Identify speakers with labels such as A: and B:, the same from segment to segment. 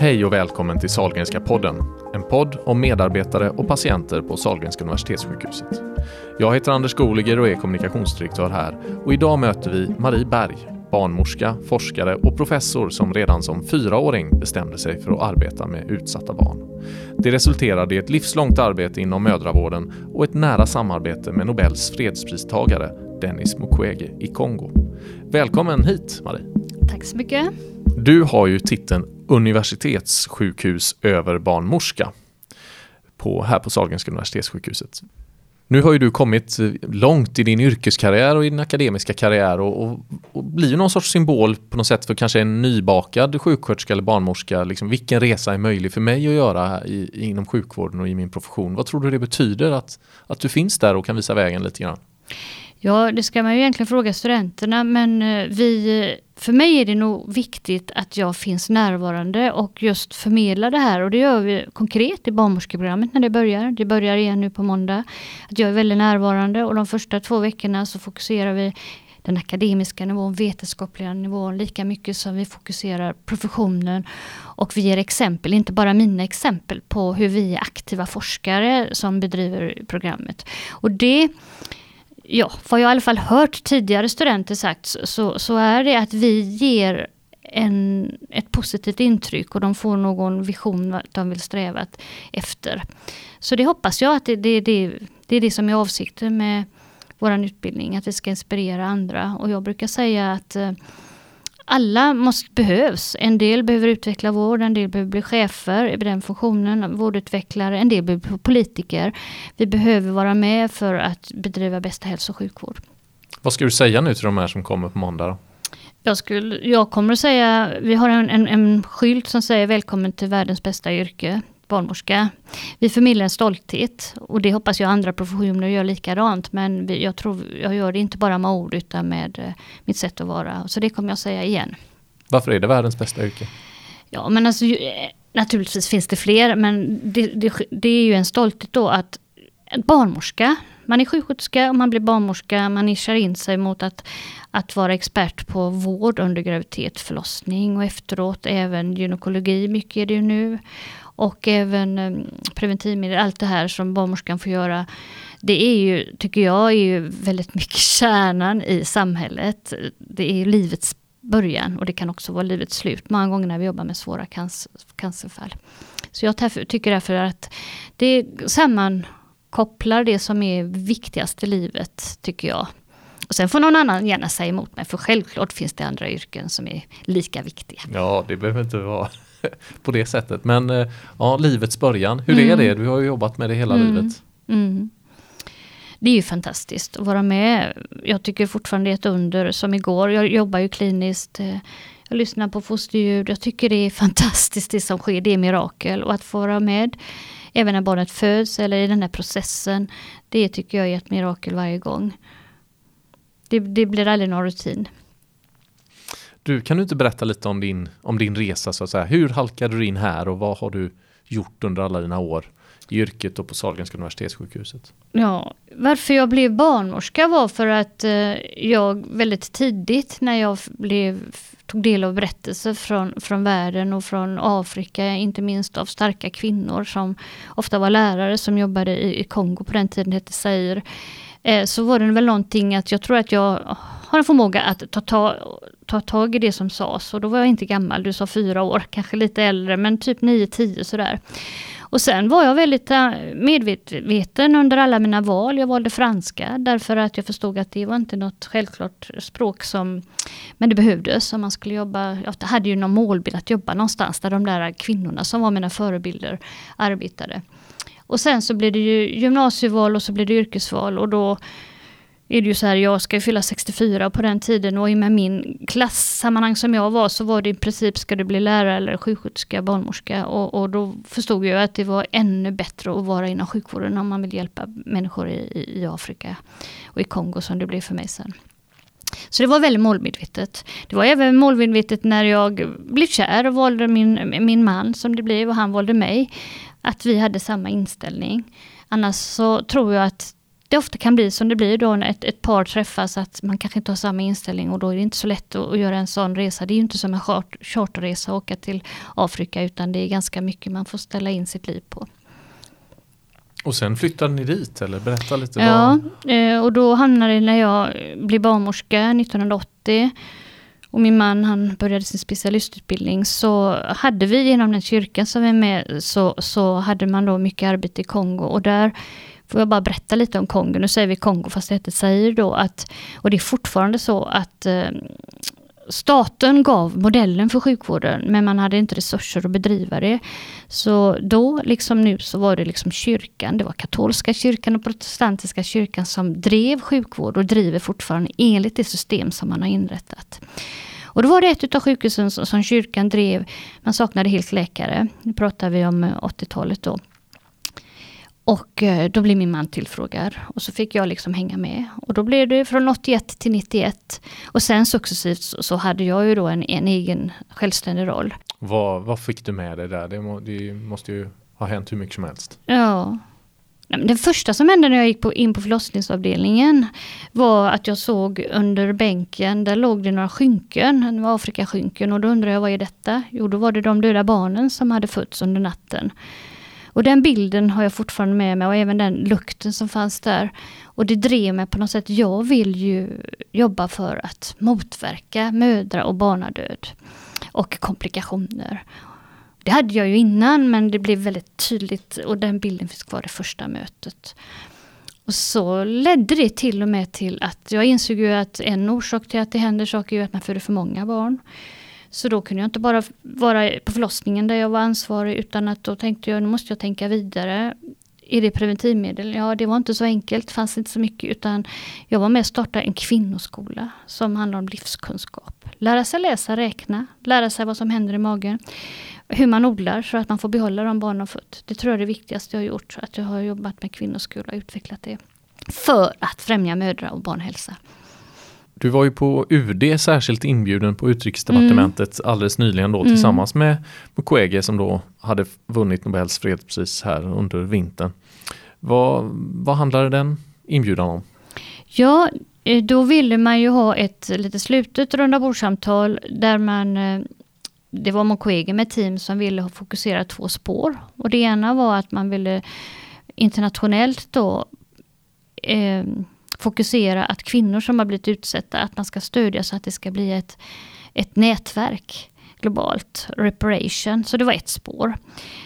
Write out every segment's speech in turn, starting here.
A: Hej och välkommen till Salgrenska podden. En podd om medarbetare och patienter på Salgrenska universitetssjukhuset. Jag heter Anders Goliger och är kommunikationsdirektör här och idag möter vi Marie Berg, barnmorska, forskare och professor som redan som fyraåring bestämde sig för att arbeta med utsatta barn. Det resulterade i ett livslångt arbete inom mödravården och ett nära samarbete med Nobels fredspristagare Denis Mukwege i Kongo. Välkommen hit Marie!
B: Tack så mycket!
A: Du har ju titeln universitetssjukhus överbarnmorska på, här på Sahlgrenska universitetssjukhuset. Nu har ju du kommit eh, långt i din yrkeskarriär och i din akademiska karriär och, och, och blir ju någon sorts symbol på något sätt för kanske en nybakad sjuksköterska eller barnmorska. Liksom, vilken resa är möjlig för mig att göra i, inom sjukvården och i min profession? Vad tror du det betyder att, att du finns där och kan visa vägen lite grann?
B: Ja, det ska man ju egentligen fråga studenterna, men eh, vi, för mig är det nog viktigt att jag finns närvarande och just förmedlar det här och det gör vi konkret i barnmorskeprogrammet när det börjar. Det börjar igen nu på måndag. Att jag är väldigt närvarande och de första två veckorna så fokuserar vi den akademiska nivån, vetenskapliga nivån lika mycket som vi fokuserar professionen. Och vi ger exempel, inte bara mina exempel, på hur vi är aktiva forskare som bedriver programmet. Och det ja, vad jag i alla fall hört tidigare studenter sagt så, så är det att vi ger en, ett positivt intryck och de får någon vision de vill sträva efter. Så det hoppas jag att det, det, det, det är det som är avsikten med vår utbildning, att vi ska inspirera andra. Och jag brukar säga att eh, alla måste, behövs. En del behöver utveckla vård, en del behöver bli chefer i den funktionen, vårdutvecklare, en del behöver bli politiker. Vi behöver vara med för att bedriva bästa hälso och sjukvård.
A: Vad ska du säga nu till de här som kommer på måndag? Då?
B: Jag, skulle, jag kommer att säga, vi har en, en, en skylt som säger välkommen till världens bästa yrke barnmorska. Vi förmedlar en stolthet och det hoppas jag andra professioner gör likadant. Men jag tror jag gör det inte bara med ord utan med eh, mitt sätt att vara. Så det kommer jag säga igen.
A: Varför är det världens bästa yrke?
B: Ja men alltså eh, naturligtvis finns det fler men det, det, det är ju en stolthet då att barnmorska, man är sjuksköterska och man blir barnmorska, man nischar in sig mot att, att vara expert på vård under graviditet, förlossning och efteråt även gynekologi, mycket är det ju nu. Och även eh, preventivmedel, allt det här som barnmorskan får göra. Det är ju, tycker jag, är ju väldigt mycket kärnan i samhället. Det är livets början och det kan också vara livets slut. Många gånger när vi jobbar med svåra cancer, cancerfall. Så jag tycker därför att det sammankopplar det som är viktigast i livet, tycker jag. Och sen får någon annan gärna säga emot mig, för självklart finns det andra yrken som är lika viktiga.
A: Ja, det behöver inte vara på det sättet. Men eh, ja, livets början, hur mm. är det? Du har ju jobbat med det hela mm. livet.
B: Mm. Det är ju fantastiskt att vara med. Jag tycker fortfarande det är ett under som igår. Jag jobbar ju kliniskt. Eh, jag lyssnar på fosterljud. Jag tycker det är fantastiskt det som sker. Det är mirakel. Och att få vara med även när barnet föds eller i den här processen. Det tycker jag är ett mirakel varje gång. Det, det blir aldrig någon rutin.
A: Du, kan du inte berätta lite om din, om din resa så att säga? Hur halkade du in här och vad har du gjort under alla dina år i yrket och på Sahlgrenska universitetssjukhuset?
B: Ja, varför jag blev barnmorska var för att eh, jag väldigt tidigt när jag blev, tog del av berättelser från, från världen och från Afrika, inte minst av starka kvinnor som ofta var lärare som jobbade i, i Kongo på den tiden, hette Zaire. Eh, så var det väl någonting att jag tror att jag har en förmåga att ta, ta, ta tag i det som sades. Och då var jag inte gammal, du sa fyra år, kanske lite äldre, men typ 9-10 sådär. Och sen var jag väldigt eh, medveten under alla mina val. Jag valde franska därför att jag förstod att det var inte något självklart språk som Men det behövdes om man skulle jobba. Jag hade ju någon målbild att jobba någonstans där de där kvinnorna som var mina förebilder arbetade. Och sen så blev det ju gymnasieval och så blev det yrkesval och då är det ju så här, jag ska fylla 64 på den tiden och i med min klassammanhang som jag var så var det i princip ska du bli lärare eller sjuksköterska, barnmorska och, och då förstod jag att det var ännu bättre att vara inom sjukvården om man vill hjälpa människor i, i Afrika och i Kongo som det blev för mig sen. Så det var väldigt målmedvetet. Det var även målmedvetet när jag blev kär och valde min, min man som det blev och han valde mig. Att vi hade samma inställning. Annars så tror jag att det ofta kan bli som det blir då när ett, ett par träffas, att man kanske inte har samma inställning och då är det inte så lätt att, att göra en sån resa. Det är ju inte som en chart, charterresa att åka till Afrika utan det är ganska mycket man får ställa in sitt liv på.
A: Och sen flyttade ni dit eller berätta lite.
B: Ja, vad... och då hamnade det när jag blev barnmorska 1980 och min man han började sin specialistutbildning så hade vi genom den kyrkan som vi är med så, så hade man då mycket arbete i Kongo och där får jag bara berätta lite om Kongo. Nu säger vi Kongo fast det heter Zaire då att och det är fortfarande så att eh, staten gav modellen för sjukvården men man hade inte resurser att bedriva det. Så då, liksom nu, så var det liksom kyrkan, det var katolska kyrkan och protestantiska kyrkan som drev sjukvård och driver fortfarande enligt det system som man har inrättat. Och då var det ett av sjukhusen som, som kyrkan drev, man saknade helt läkare, nu pratar vi om eh, 80-talet då. Och eh, då blev min man tillfrågad och så fick jag liksom hänga med. Och då blev det från 81 till 91. Och sen successivt så, så hade jag ju då en, en egen självständig roll.
A: Vad, vad fick du med dig där? Det, må, det måste ju ha hänt hur mycket som helst.
B: Ja. Det första som hände när jag gick på, in på förlossningsavdelningen var att jag såg under bänken, där låg det några skynken, det var Afrikaskynken och då undrade jag vad är detta? Jo, då var det de döda barnen som hade fötts under natten. Och den bilden har jag fortfarande med mig och även den lukten som fanns där. Och det drev mig på något sätt. Jag vill ju jobba för att motverka mödra och barnadöd och komplikationer. Det hade jag ju innan men det blev väldigt tydligt och den bilden finns kvar i första mötet. Och så ledde det till och med till att jag insåg ju att en orsak till att det händer saker är att man föder för många barn. Så då kunde jag inte bara vara på förlossningen där jag var ansvarig utan att då tänkte jag, nu måste jag tänka vidare. Är det preventivmedel? Ja, det var inte så enkelt, det fanns inte så mycket utan jag var med och startade en kvinnoskola som handlar om livskunskap. Lära sig läsa, räkna, lära sig vad som händer i magen. Hur man odlar så att man får behålla de barn man fött. Det tror jag är det viktigaste jag har gjort, att jag har jobbat med kvinnoskola och utvecklat det. För att främja mödra och barnhälsa.
A: Du var ju på UD särskilt inbjuden på utrikesdepartementet mm. alldeles nyligen då mm. tillsammans med Mukwege som då hade vunnit Nobels fredspris här under vintern. Vad, vad handlade den inbjudan om?
B: Ja, eh, då ville man ju ha ett lite slutet rundabordssamtal där man eh, det var Mukwege med team som ville fokusera två spår. Och det ena var att man ville internationellt då eh, fokusera att kvinnor som har blivit utsatta, att man ska stödja så att det ska bli ett, ett nätverk globalt, reparation. Så det var ett spår.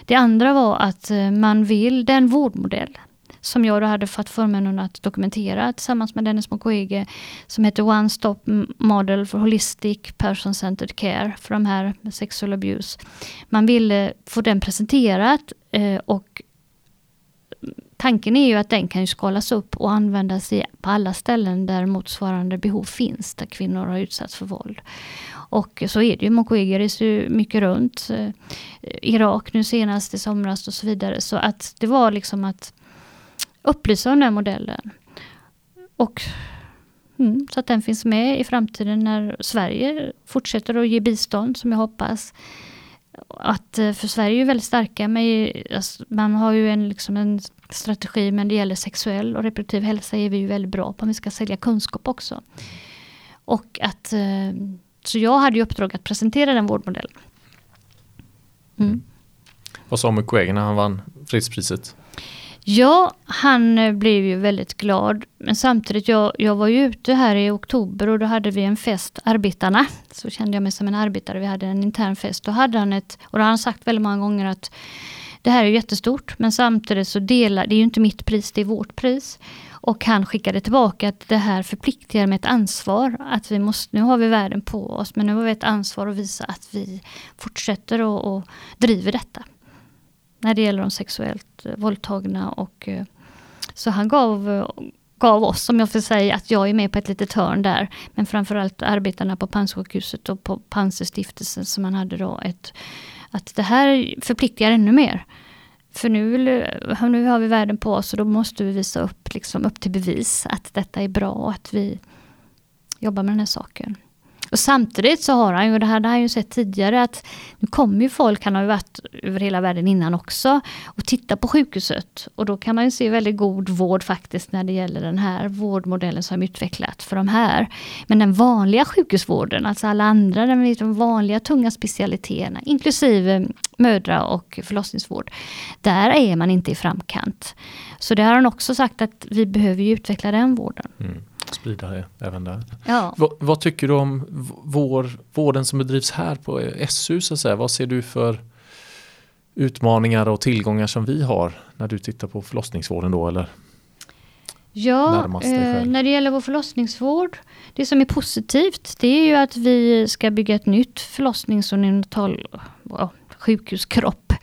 B: Det andra var att eh, man vill, den vårdmodell som jag då hade fått förmånen att dokumentera tillsammans med Dennis Mukwege som heter One Stop Model for Holistic Person Centered Care för de här med sexual abuse. Man ville få den presenterat eh, och tanken är ju att den kan skalas upp och användas på alla ställen där motsvarande behov finns, där kvinnor har utsatts för våld. Och så är det ju, Mukwege reser ju mycket runt. Eh, Irak nu senast i somras och så vidare. Så att det var liksom att upplysa om den modellen. Och mm, så att den finns med i framtiden när Sverige fortsätter att ge bistånd som jag hoppas att eh, för Sverige är ju väldigt starka men alltså, man har ju en, liksom en strategi men det gäller sexuell och reproduktiv hälsa är vi ju väldigt bra på om vi ska sälja kunskap också. Och att, eh, så jag hade ju uppdrag att presentera den vårdmodellen.
A: Mm. Vad sa Mukwege när han vann fredspriset?
B: Ja, han eh, blev ju väldigt glad. Men samtidigt, jag, jag var ju ute här i oktober och då hade vi en fest, arbetarna. Så kände jag mig som en arbetare, vi hade en intern fest. Då hade han ett, och då har han sagt väldigt många gånger att det här är jättestort men samtidigt så delar, det är ju inte mitt pris, det är vårt pris. Och han skickade tillbaka att det här förpliktigar med ett ansvar. Att vi måste, nu har vi världen på oss men nu har vi ett ansvar att visa att vi fortsätter och, och driver detta när det gäller de sexuellt eh, våldtagna. Och, eh, så han gav, eh, gav oss, om jag får säga, att jag är med på ett litet hörn där. Men framförallt arbetarna på Panzisjukhuset och på Panzerstiftelsen som han hade då ett, att det här förpliktigar ännu mer. För nu, nu har vi världen på oss och då måste vi visa upp, liksom, upp till bevis att detta är bra och att vi jobbar med den här saken. Och samtidigt så har han ju, det här hade han ju sett tidigare, att nu kommer ju folk, han har ju varit över hela världen innan också, och tittar på sjukhuset. Och då kan man ju se väldigt god vård faktiskt när det gäller den här vårdmodellen som utvecklat för de här. Men den vanliga sjukhusvården, alltså alla andra, de vanliga tunga specialiteterna, inklusive mödra och förlossningsvård, där är man inte i framkant. Så det har han också sagt att vi behöver utveckla den vården. Mm
A: sprida det även där. Ja. Vad, vad, tycker du om vår, vården som bedrivs här på SU? Så att säga? Vad ser du för utmaningar och tillgångar som vi har när du tittar på förlossningsvården då? Eller?
B: Ja, eh, när det gäller vår förlossningsvård, det som är positivt det är ju att vi ska bygga ett nytt förlossnings och neonatal ja, sjukhuskropp.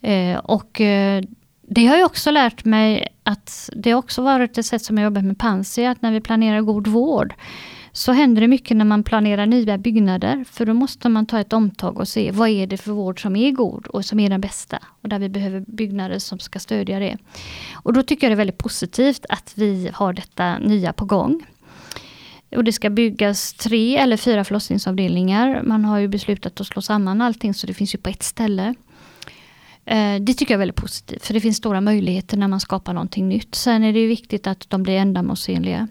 B: Eh, och eh, det har jag också lärt mig att det har också varit ett sätt som jag jobbat med Pansi, att när vi planerar god vård så händer det mycket när man planerar nya byggnader. För då måste man ta ett omtag och se vad är det för vård som är god och som är den bästa. Och där vi behöver byggnader som ska stödja det. Och då tycker jag det är väldigt positivt att vi har detta nya på gång. Och det ska byggas tre eller fyra förlossningsavdelningar. Man har ju beslutat att slå samman allting så det finns ju på ett ställe. Eh, det tycker jag är väldigt positivt, för det finns stora möjligheter när man skapar någonting nytt. Sen är det viktigt att de blir ändamålsenliga.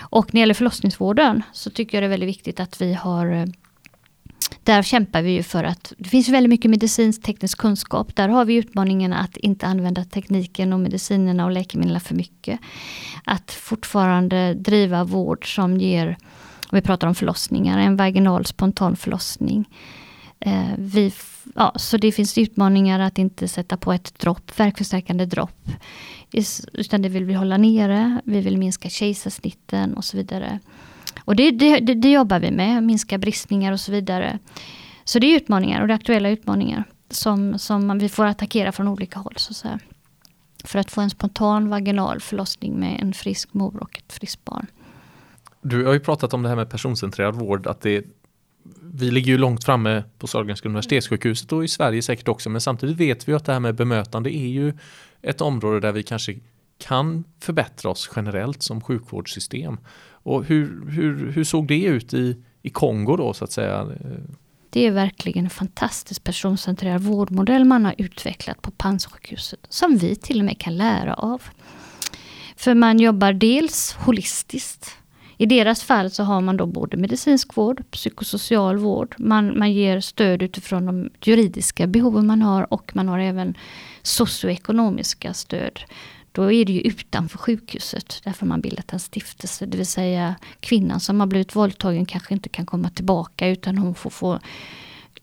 B: Och när det gäller förlossningsvården så tycker jag det är väldigt viktigt att vi har eh, där kämpar vi ju för att det finns väldigt mycket medicinsk teknisk kunskap. Där har vi utmaningen att inte använda tekniken och medicinerna och läkemedlen för mycket. Att fortfarande driva vård som ger, om vi pratar om förlossningar, en vaginal spontan förlossning. Eh, vi ja, så det finns utmaningar att inte sätta på ett dropp, verkförstärkande dropp. Utan det vill vi hålla nere, vi vill minska kejsarsnitten och så vidare. Och det, det, det, det jobbar vi med, minska bristningar och så vidare. Så det är utmaningar och det är aktuella utmaningar som, som vi får attackera från olika håll. Så att säga. För att få en spontan vaginal förlossning med en frisk mor och ett friskt barn.
A: Du har ju pratat om det här med personcentrerad vård, att det vi ligger ju långt framme på Sahlgrenska universitetssjukhuset och i Sverige säkert också men samtidigt vet vi att det här med bemötande är ju ett område där vi kanske kan förbättra oss generellt som sjukvårdssystem. Och hur, hur, hur såg det ut i, i Kongo då så att säga?
B: Det är verkligen en fantastisk personcentrerad vårdmodell man har utvecklat på Panzisjukhuset som vi till och med kan lära av. För man jobbar dels holistiskt i deras fall så har man då både medicinsk vård, psykosocial vård, man, man ger stöd utifrån de juridiska behoven man har och man har även socioekonomiska stöd. Då är det ju utanför sjukhuset, därför har man bildat en stiftelse. Det vill säga kvinnan som har blivit våldtagen kanske inte kan komma tillbaka utan hon får få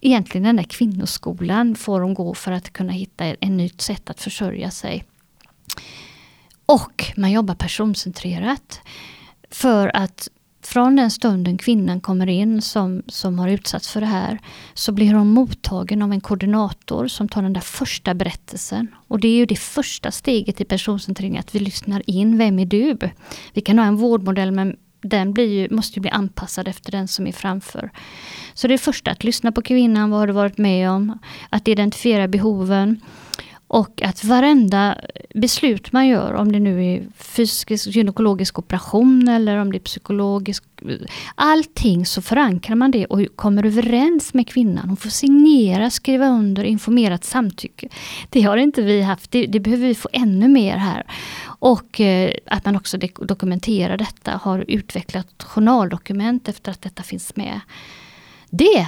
B: Egentligen den där kvinnoskolan får hon gå för att kunna hitta ett nytt sätt att försörja sig. Och man jobbar personcentrerat. För att från den stunden kvinnan kommer in som, som har utsatts för det här så blir hon mottagen av en koordinator som tar den där första berättelsen. Och det är ju det första steget i personcentrering, att vi lyssnar in. Vem är du? Vi kan ha en vårdmodell men den blir ju, måste ju bli anpassad efter den som är framför. Så det är första att lyssna på kvinnan, vad har du varit med om? Att identifiera behoven. Och att varenda beslut man gör, om det nu är fysisk gynekologisk operation eller om det är psykologisk, allting så förankrar man det och kommer överens med kvinnan. Hon får signera, skriva under, informerat samtycke. Det har inte vi haft, det, det behöver vi få ännu mer här. Och eh, att man också dokumenterar detta, har utvecklat journaldokument efter att detta finns med. Det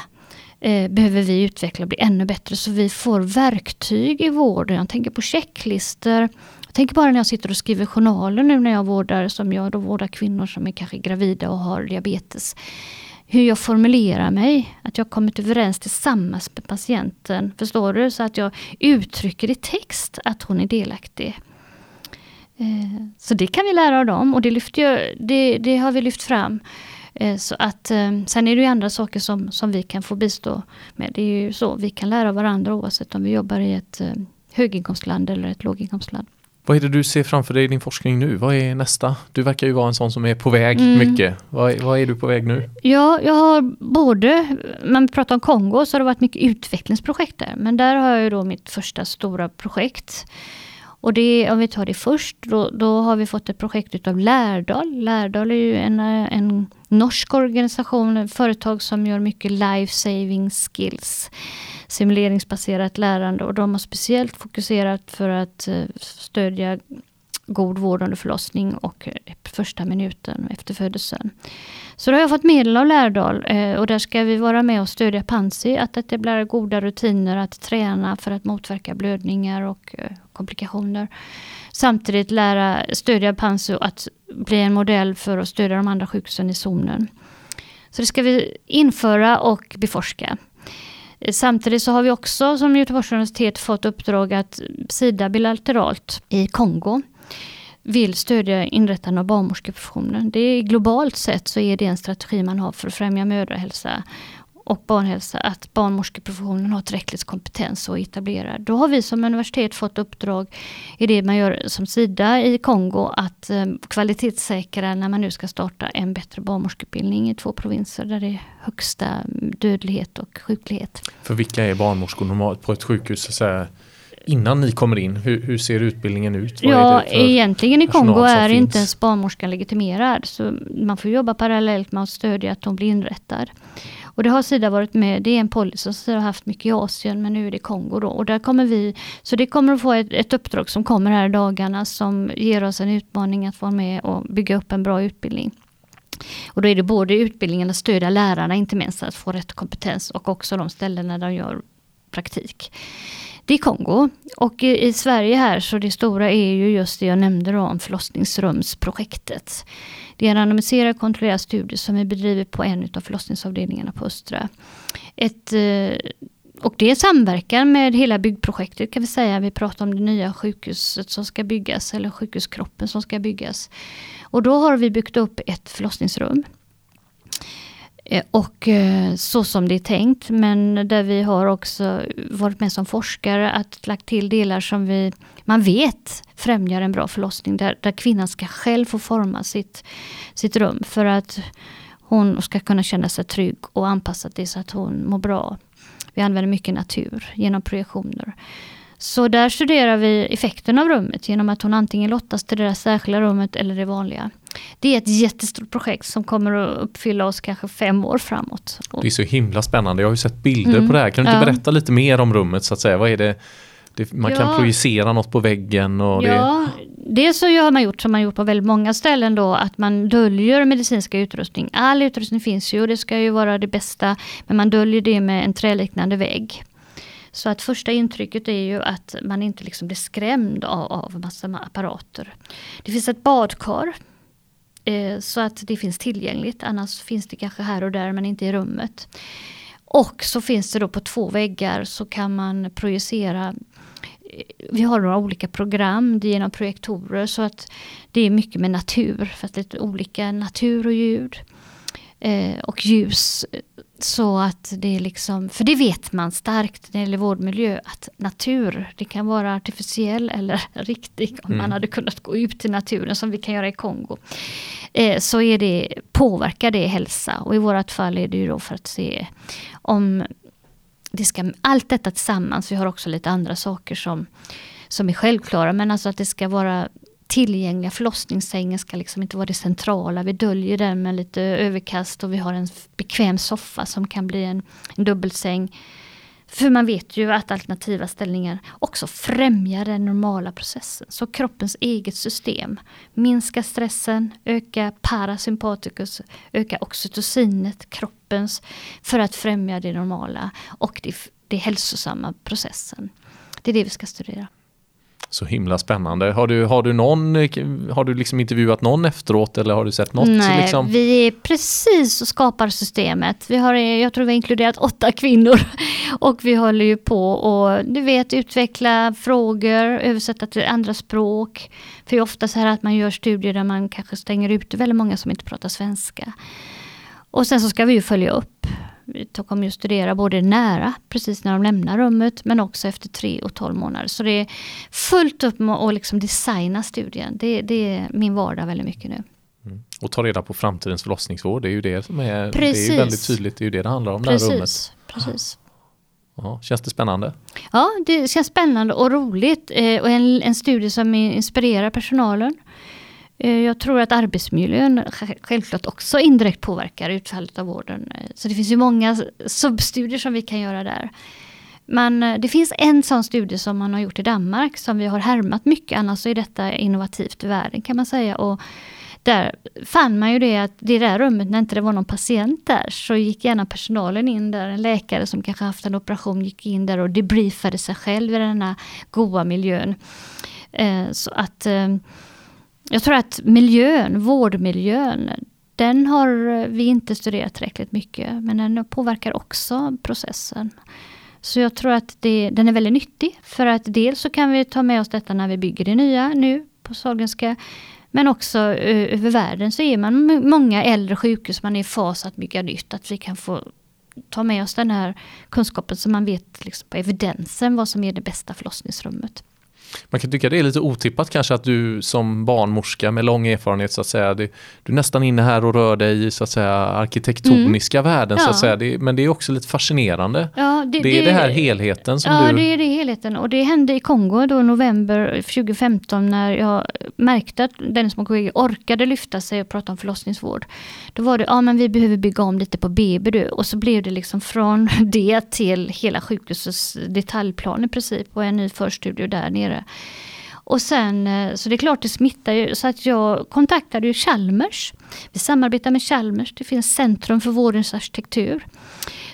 B: eh, behöver vi utveckla och bli ännu bättre så vi får verktyg i vården. Jag tänker på checklistor. Jag tänker bara när jag sitter och skriver journaler nu när jag vårdar, som jag då vårdar kvinnor som är kanske gravida och har diabetes. Hur jag formulerar mig, att jag kommit överens tillsammans med patienten. Förstår du? Så att jag uttrycker i text att hon är delaktig. Eh, så det kan vi lära av dem och det, lyfter jag, det, det har vi lyft fram. Eh, så att, eh, sen är det ju andra saker som, som vi kan få bistå med. Det är ju så, vi kan lära varandra oavsett om vi jobbar i ett eh, höginkomstland eller ett låginkomstland.
A: Vad är det du ser framför dig i din forskning nu? Vad är nästa? Du verkar ju vara en sån som är på väg mm. mycket. Vad, vad, är du på väg nu?
B: Ja, jag har både, man pratar om Kongo så har det varit mycket utvecklingsprojekt där. Men där har jag då mitt första stora projekt och det, om vi tar det först, då, då har vi fått ett projekt utav Lärdal. Lärdal är ju en, eh, en norsk organisation, ett företag som gör mycket life saving skills. Simuleringsbaserat lärande och de har speciellt fokuserat för att eh, stödja god vård under förlossning och eh, första minuten efter födelsen. Så då har jag fått medel av Lärdal och där ska vi vara med och stödja Pansy att etablera goda rutiner att träna för att motverka blödningar och komplikationer. Samtidigt lära stödja Panso att bli en modell för att stödja de andra sjukhusen i zonen. Så det ska vi införa och beforska. Samtidigt så har vi också som Göteborgs universitet fått uppdrag att Sida bilateralt i Kongo vill stödja inrättande av barnmorskeprofessionen. Det är globalt sett så är det en strategi man har för att främja mödrahälsa och barnhälsa att barnmorskeprofessionen har tillräckligt kompetens och etablerad. Då har vi som universitet fått uppdrag i det man gör som Sida i Kongo att eh, kvalitetssäkra när man nu ska starta en bättre barnmorskeutbildning i två provinser där det är högsta dödlighet och sjuklighet.
A: För vilka är barnmorskor normalt på ett sjukhus? Så innan ni kommer in, hur, hur ser utbildningen ut?
B: Vad ja, egentligen i Kongo är finns? inte ens barnmorskan legitimerad. Så man får jobba parallellt med att stödja att de blir inrättad. Och det har Sida varit med, det är en policy som Sida har haft mycket i Asien men nu är det Kongo då. Och där kommer vi, så det kommer att få ett, ett uppdrag som kommer här i dagarna som ger oss en utmaning att vara med och bygga upp en bra utbildning. Och då är det både utbildningen att stödja lärarna, inte minst att få rätt kompetens och också de ställen där de gör praktik. Det är Kongo. Och i, Sverige här så det stora är ju just det jag nämnde då om förlossningsrumsprojektet. Det är en randomiserad kontrollerad studie som vi bedriver på en av förlossningsavdelningarna på Östra. Ett, eh, och det är samverkan med hela byggprojektet kan vi säga. Vi pratar om det nya sjukhuset som ska byggas eller sjukhuskroppen som ska byggas. Och då har vi byggt upp ett förlossningsrum Eh, och eh, så som det är tänkt, men där vi har också varit med som forskare att lagt till delar som vi, man vet främjar en bra förlossning. Där, där kvinnan ska själv få forma sitt, sitt rum för att hon ska kunna känna sig trygg och anpassa det så att hon mår bra. Vi använder mycket natur genom projektioner. Så där studerar vi effekten av rummet genom att hon antingen lottas till det där särskilda rummet eller det vanliga. Det är ett jättestort projekt som kommer att uppfylla oss kanske fem år framåt.
A: Det är så himla spännande. Jag har ju sett bilder mm, på det här. Kan du inte ja. berätta lite mer om rummet så att säga? Vad är det? det man ja. kan projicera något på väggen. Och
B: ja, det... det så har man gjort som man gjort på väldigt många ställen då att man döljer medicinska utrustning. All utrustning finns ju och det ska ju vara det bästa. Men man döljer det med en träliknande vägg. Så att första intrycket är ju att man inte liksom blir skrämd av, av massa apparater. Det finns ett badkar. Eh, så att det finns tillgängligt, annars finns det kanske här och där men inte i rummet. Och så finns det då på två väggar så kan man projicera. Eh, vi har några olika program. Genom projektorer. Så att det är mycket med natur, för att det är olika natur och ljud. Eh, och ljus så att det är liksom, för det vet man starkt när det gäller vårdmiljö, att natur, det kan vara artificiell eller riktig, om mm. man hade kunnat gå ut i naturen som vi kan göra i Kongo. Eh, så är det, påverkar det hälsa och i vårt fall är det ju då för att se om det ska, allt detta tillsammans, vi har också lite andra saker som, som är självklara, men alltså att det ska vara tillgängliga. Förlossningssängen ska liksom inte vara det centrala. Vi döljer den med lite överkast och vi har en bekväm soffa som kan bli en, en dubbelsäng. För man vet ju att alternativa ställningar också främjar den normala processen. Så kroppens eget system minskar stressen, ökar parasympaticus, ökar oxytocinet, kroppens, för att främja det normala och det, det hälsosamma processen. Det är det vi ska studera.
A: Så himla spännande. Har du, har du, någon, har du liksom intervjuat någon efteråt eller har du sett något?
B: Nej,
A: liksom?
B: vi är precis och skapar systemet. Vi har, jag tror vi har inkluderat åtta kvinnor och vi håller ju på och du vet utveckla frågor, översätta till andra språk. För det är ofta så här att man gör studier där man kanske stänger ute väldigt många som inte pratar svenska. Och sen så ska vi ju följa upp vi kommer ju studera både nära, precis när de lämnar rummet, men också efter tre och tolv månader. Så det är fullt upp med att liksom designa studien. Det, det är min vardag väldigt mycket nu.
A: Mm. Och ta reda på framtidens förlossningsvård, det är ju det som är, det är väldigt tydligt, det är ju det det handlar om,
B: precis,
A: det här rummet.
B: Precis.
A: Ja, känns det spännande?
B: Ja, det känns spännande och roligt eh, och en, en studie som inspirerar personalen. Eh, jag tror att arbetsmiljön självklart också indirekt påverkar utfallet av vården. Eh, så det finns ju många substudier som vi kan göra där. Men eh, det finns en sån studie som man har gjort i Danmark som vi har härmat mycket, annars så är detta innovativt i världen kan man säga. Och där fann man ju det att det där rummet, när inte det var någon patient där, så gick gärna personalen in där. En läkare som kanske haft en operation gick in där och debriefade sig själv i den här goa miljön. Så att jag tror att miljön, vårdmiljön, den har vi inte studerat tillräckligt mycket, men den påverkar också processen. Så jag tror att det, den är väldigt nyttig, för att dels så kan vi ta med oss detta när vi bygger det nya nu på Sahlgrenska, men också eh, över världen så är man många äldre sjukhus, man är i fas att bygga nytt, att vi kan få ta med oss den här kunskapen så man vet liksom på evidensen vad som är det bästa förlossningsrummet.
A: Man kan tycka det är lite otippat kanske att du som barnmorska med lång erfarenhet så att säga, det, du är nästan inne här och rör dig i så att säga arkitektoniska mm. värden ja. så att säga. Det, men det är också lite fascinerande. Ja, det, det är det, här helheten som
B: ja,
A: du...
B: det är det helheten och det hände i Kongo då november 2015 när jag märkte att Dennis Mukwege orkade lyfta sig och prata om förlossningsvård. Då var det, ja men vi behöver bygga om lite på BB du och så blev det liksom från det till hela sjukhusets detaljplan i princip och en ny förstudio där nere. Och sen, eh, så det är klart det smittar ju, så att jag kontaktade ju Chalmers. Vi samarbetar med Chalmers, det finns Centrum för vårdens arkitektur.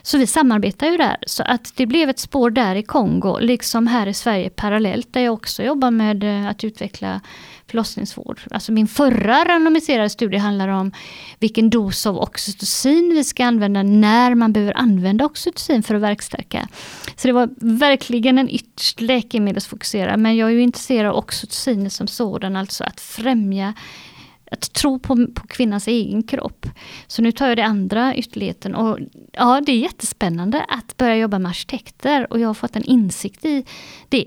B: Så vi samarbetar ju där, så att det blev ett spår där i Kongo, liksom här i Sverige parallellt, där jag också jobbar med eh, att utveckla förlossningsvård. Alltså min förra randomiserade studie handlar om vilken dos av oxytocin vi ska använda när man behöver använda oxytocin för att verkstärka. Så det var verkligen en ytterst läkemedelsfokuserad, men jag är ju intresserad av oxytocin som sådan, alltså att främja att tro på, på kvinnans egen kropp. Så nu tar jag det andra ytterligheten och ja, det är jättespännande att börja jobba med arkitekter och jag har fått en insikt i det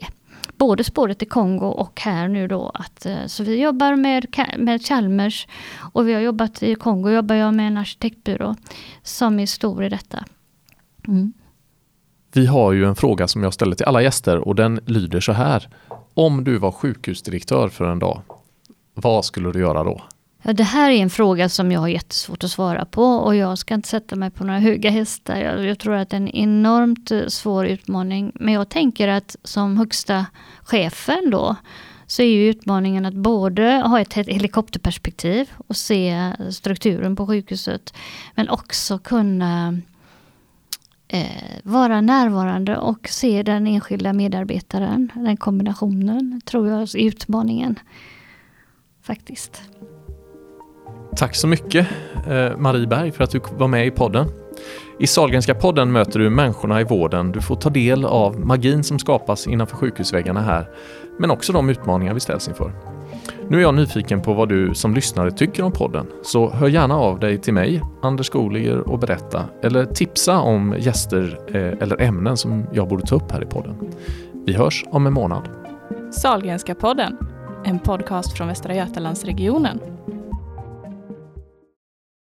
B: både spåret i Kongo och här nu då. Att, eh, så vi jobbar med, med Chalmers och vi har jobbat i Kongo jobbar jag med en arkitektbyrå som är stor i detta. Mm.
A: Vi har ju en fråga som jag ställer till alla gäster och den lyder så här. Om du var sjukhusdirektör för en dag, vad skulle du göra då?
B: Ja, det här är en fråga som jag har jättesvårt att svara på och jag ska inte sätta mig på några höga hästar. Jag, jag, tror att det är en enormt eh, svår utmaning. Men jag tänker att som högsta chefen då så är ju utmaningen att både ha ett helikopterperspektiv och se strukturen på sjukhuset. Men också kunna eh, vara närvarande och se den enskilda medarbetaren. Den kombinationen tror jag är utmaningen. Faktiskt.
A: Tack så mycket eh, Marie Berg för att du var med i podden. I Sahlgrenska podden möter du människorna i vården. Du får ta del av magin som skapas innanför sjukhusväggarna här, men också de utmaningar vi ställs inför. Nu är jag nyfiken på vad du som lyssnare tycker om podden, så hör gärna av dig till mig, Anders Skoliger, och berätta eller tipsa om gäster eh, eller ämnen som jag borde ta upp här i podden. Vi hörs om en månad.
C: Sahlgrenska podden, en podcast från Västra Götalandsregionen.